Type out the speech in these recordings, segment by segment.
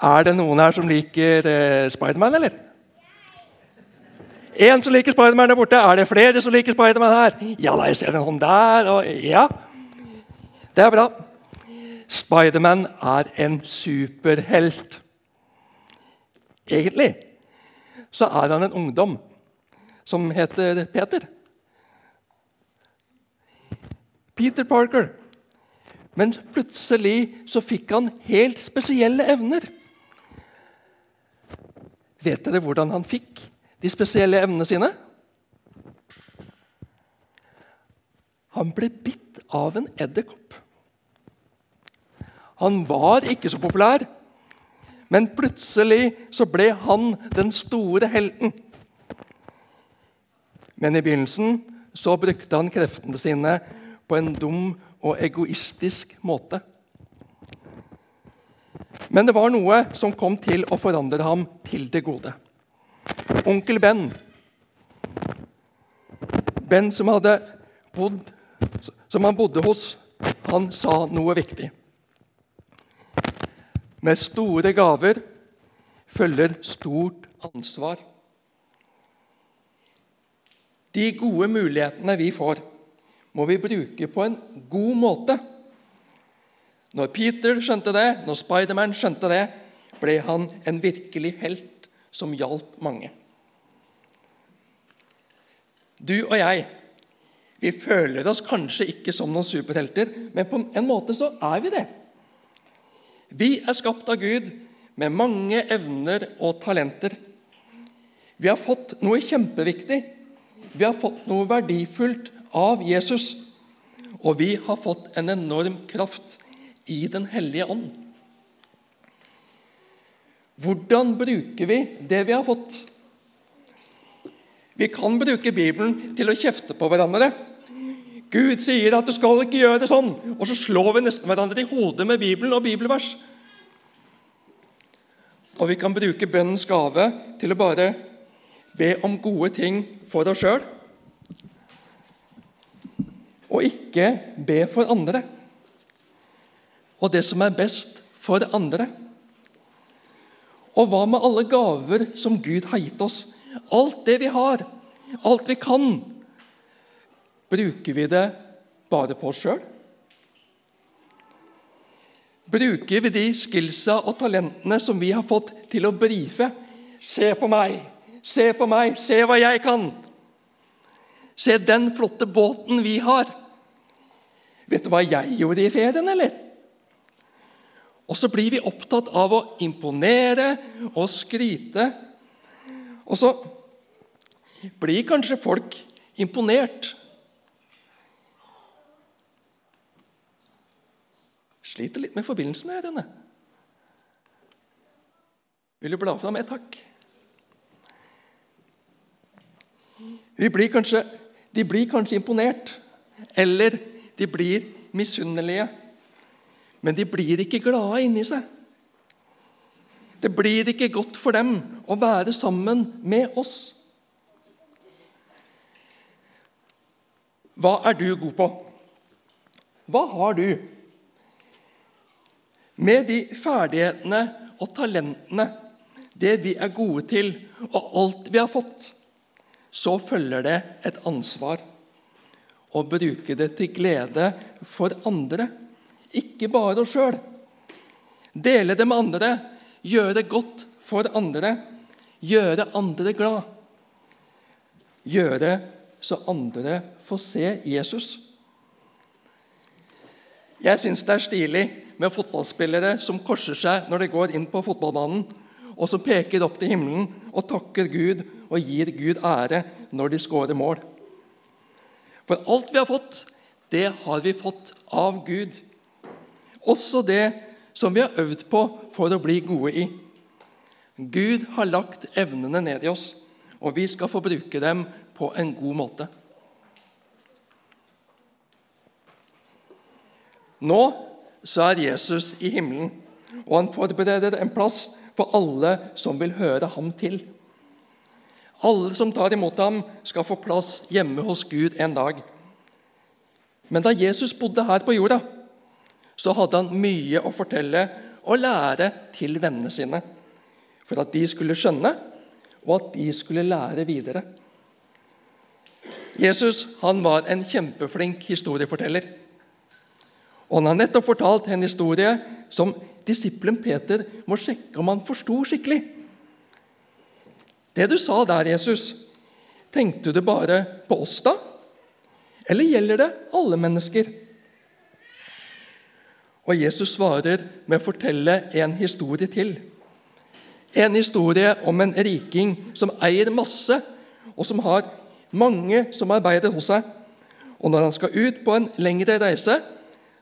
Er det noen her som liker eh, Spiderman, eller? En som liker Spiderman der borte. Er det flere som liker Spiderman her? Ja da, jeg ser en hånd der. Og, ja, det er bra. Spiderman er en superhelt. Egentlig så er han en ungdom som heter Peter. Peter Parker. Men plutselig så fikk han helt spesielle evner. Vet dere hvordan han fikk de spesielle evnene sine? Han ble bitt av en edderkopp. Han var ikke så populær, men plutselig så ble han den store helten. Men i begynnelsen så brukte han kreftene sine på en dum og egoistisk måte. Men det var noe som kom til å forandre ham til det gode. Onkel Ben, Ben som, bodd, som han bodde hos, han sa noe viktig. Med store gaver følger stort ansvar. De gode mulighetene vi får, må vi bruke på en god måte. Når Peter skjønte det, når Spiderman skjønte det, ble han en virkelig helt som hjalp mange. Du og jeg vi føler oss kanskje ikke som noen superhelter, men på en måte så er vi det. Vi er skapt av Gud med mange evner og talenter. Vi har fått noe kjempeviktig. Vi har fått noe verdifullt av Jesus. Og vi har fått en enorm kraft i Den hellige ånd. Hvordan bruker vi det vi har fått? Vi kan bruke Bibelen til å kjefte på hverandre. Gud sier at du skal ikke gjøre det sånn, og så slår vi nesten hverandre i hodet med Bibelen og bibelvers. Og vi kan bruke bønnens gave til å bare be om gode ting for oss sjøl og ikke be for andre. Og det som er best for andre. Og hva med alle gaver som Gud har gitt oss? Alt det vi har, alt vi kan. Bruker vi det bare på oss sjøl? Bruker vi de skillsa og talentene som vi har fått, til å brife? Se på meg, se på meg, se hva jeg kan! Se den flotte båten vi har! Vet du hva jeg gjorde i ferien, eller? Og så blir vi opptatt av å imponere og skryte. Og så blir kanskje folk imponert. Sliter litt med forbindelsen her. Denne. Vil du bla fram ett Vi Blir kanskje, de blir kanskje imponert. Eller de blir misunnelige, men de blir ikke glade inni seg. Det blir ikke godt for dem å være sammen med oss. Hva er du god på? Hva har du? Med de ferdighetene og talentene, det vi er gode til, og alt vi har fått, så følger det et ansvar og bruke det til glede for andre, ikke bare oss sjøl. Dele det med andre, gjøre det godt for andre, gjøre andre glad. Gjøre så andre får se Jesus. Jeg syns det er stilig med fotballspillere som korser seg når de går inn på fotballbanen, og som peker opp til himmelen og takker Gud og gir Gud ære når de skårer mål. For alt vi har fått, det har vi fått av Gud. Også det som vi har øvd på for å bli gode i. Gud har lagt evnene ned i oss, og vi skal få bruke dem på en god måte. Nå så er Jesus i himmelen, og han forbereder en plass for alle som vil høre ham til. Alle som tar imot ham, skal få plass hjemme hos Gud en dag. Men da Jesus bodde her på jorda, så hadde han mye å fortelle og lære til vennene sine, for at de skulle skjønne, og at de skulle lære videre. Jesus han var en kjempeflink historieforteller. Og Han har nettopp fortalt en historie som disippelen Peter må sjekke om han forsto skikkelig. Det du sa der, Jesus, tenkte du bare på oss da? Eller gjelder det alle mennesker? Og Jesus svarer med å fortelle en historie til. En historie om en riking som eier masse, og som har mange som arbeider hos seg. Og når han skal ut på en lengre reise,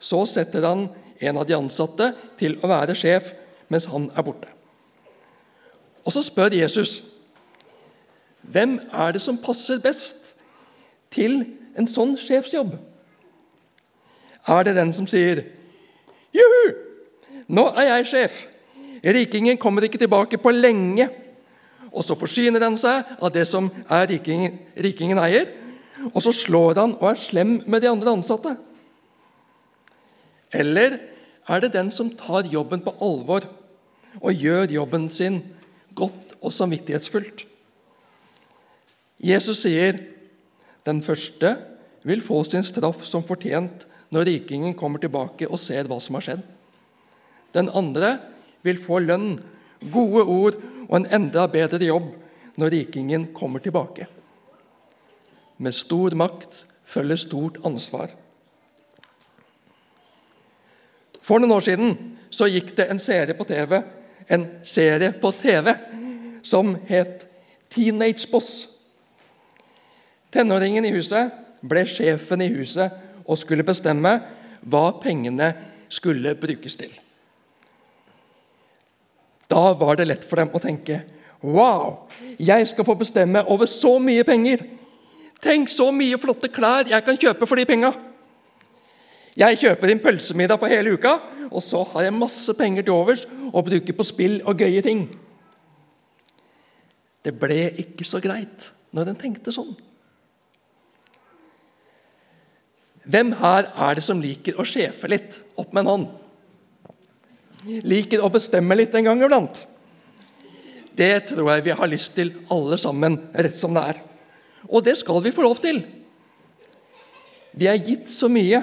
så setter han en av de ansatte til å være sjef mens han er borte. Og så spør Jesus hvem er det som passer best til en sånn sjefsjobb? Er det den som sier! Nå er jeg sjef. Rikingen kommer ikke tilbake på lenge. Og så forsyner han seg av det som er rikingen, rikingen eier. Og så slår han og er slem med de andre ansatte. Eller er det den som tar jobben på alvor og gjør jobben sin godt og samvittighetsfullt? Jesus sier den første vil få sin straff som fortjent når rikingen kommer tilbake og ser hva som har skjedd. Den andre vil få lønn, gode ord og en enda bedre jobb når rikingen kommer tilbake. Med stor makt følger stort ansvar. For noen år siden så gikk det en serie på TV, en serie på TV som het Teenage Boss. Tenåringen i huset ble sjefen i huset og skulle bestemme hva pengene skulle brukes til. Da var det lett for dem å tenke Wow, jeg skal få bestemme over så mye penger! Tenk så mye flotte klær jeg kan kjøpe for de penga! Jeg kjøper inn pølsemiddag for hele uka, og så har jeg masse penger til overs å bruke på spill og gøye ting. Det ble ikke så greit når en tenkte sånn. Hvem her er det som liker å sjefe litt? Opp med en hånd liker å bestemme litt en gang iblant. Det tror jeg vi har lyst til alle sammen, rett som det er. Og det skal vi få lov til. Vi er gitt så mye.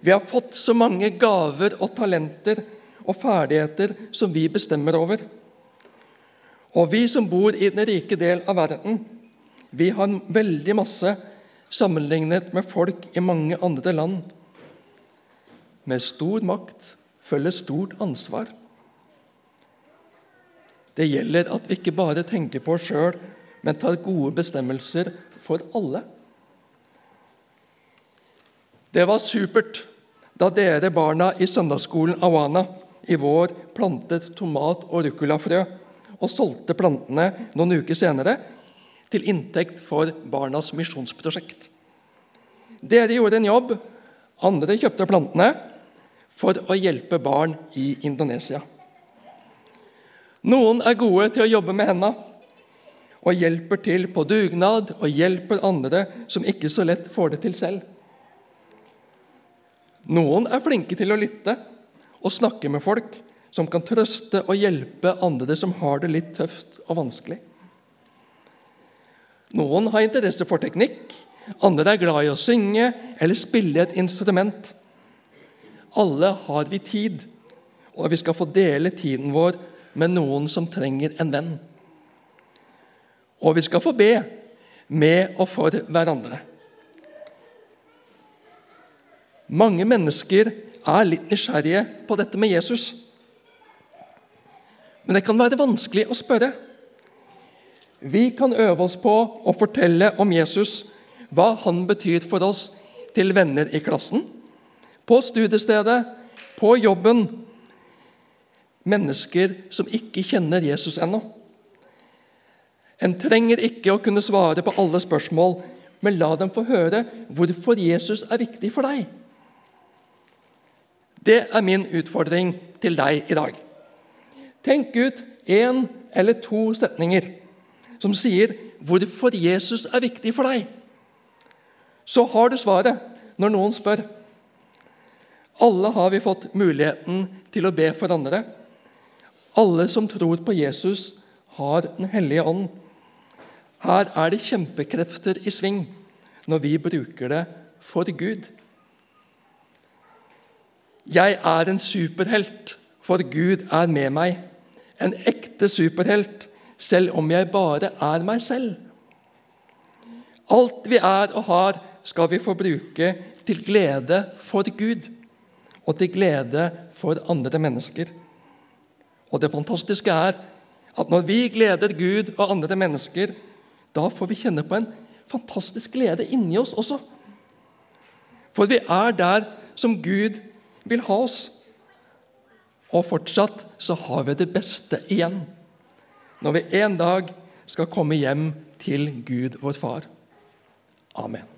Vi har fått så mange gaver og talenter og ferdigheter som vi bestemmer over. Og vi som bor i den rike del av verden, vi har veldig masse sammenlignet med folk i mange andre land. Med stor makt følger stort ansvar. Det gjelder at vi ikke bare tenker på oss sjøl, men tar gode bestemmelser for alle. Det var supert da dere barna i søndagsskolen Awana i vår plantet tomat- og ruccolafrø og solgte plantene noen uker senere til inntekt for Barnas misjonsprosjekt. Dere gjorde en jobb, andre kjøpte plantene, for å hjelpe barn i Indonesia. Noen er gode til å jobbe med hendene og hjelper til på dugnad og hjelper andre som ikke så lett får det til selv. Noen er flinke til å lytte og snakke med folk som kan trøste og hjelpe andre som har det litt tøft og vanskelig. Noen har interesse for teknikk, andre er glad i å synge eller spille et instrument. Alle har vi tid, og vi skal få dele tiden vår med noen som trenger en venn. Og vi skal få be med og for hverandre. Mange mennesker er litt nysgjerrige på dette med Jesus. Men det kan være vanskelig å spørre. Vi kan øve oss på å fortelle om Jesus, hva han betyr for oss til venner i klassen, på studiestedet, på jobben. Mennesker som ikke kjenner Jesus ennå. En trenger ikke å kunne svare på alle spørsmål, men la dem få høre hvorfor Jesus er viktig for deg. Det er min utfordring til deg i dag. Tenk ut én eller to setninger som sier hvorfor Jesus er viktig for deg. Så har du svaret når noen spør. Alle har vi fått muligheten til å be for andre. Alle som tror på Jesus, har Den hellige ånd. Her er det kjempekrefter i sving når vi bruker det for Gud. Jeg er en superhelt, for Gud er med meg. En ekte superhelt, selv om jeg bare er meg selv. Alt vi er og har, skal vi få bruke til glede for Gud og til glede for andre mennesker. Og det fantastiske er at når vi gleder Gud og andre mennesker, da får vi kjenne på en fantastisk glede inni oss også. For vi er der som Gud vil ha oss. Og fortsatt så har vi det beste igjen når vi en dag skal komme hjem til Gud vår Far. Amen.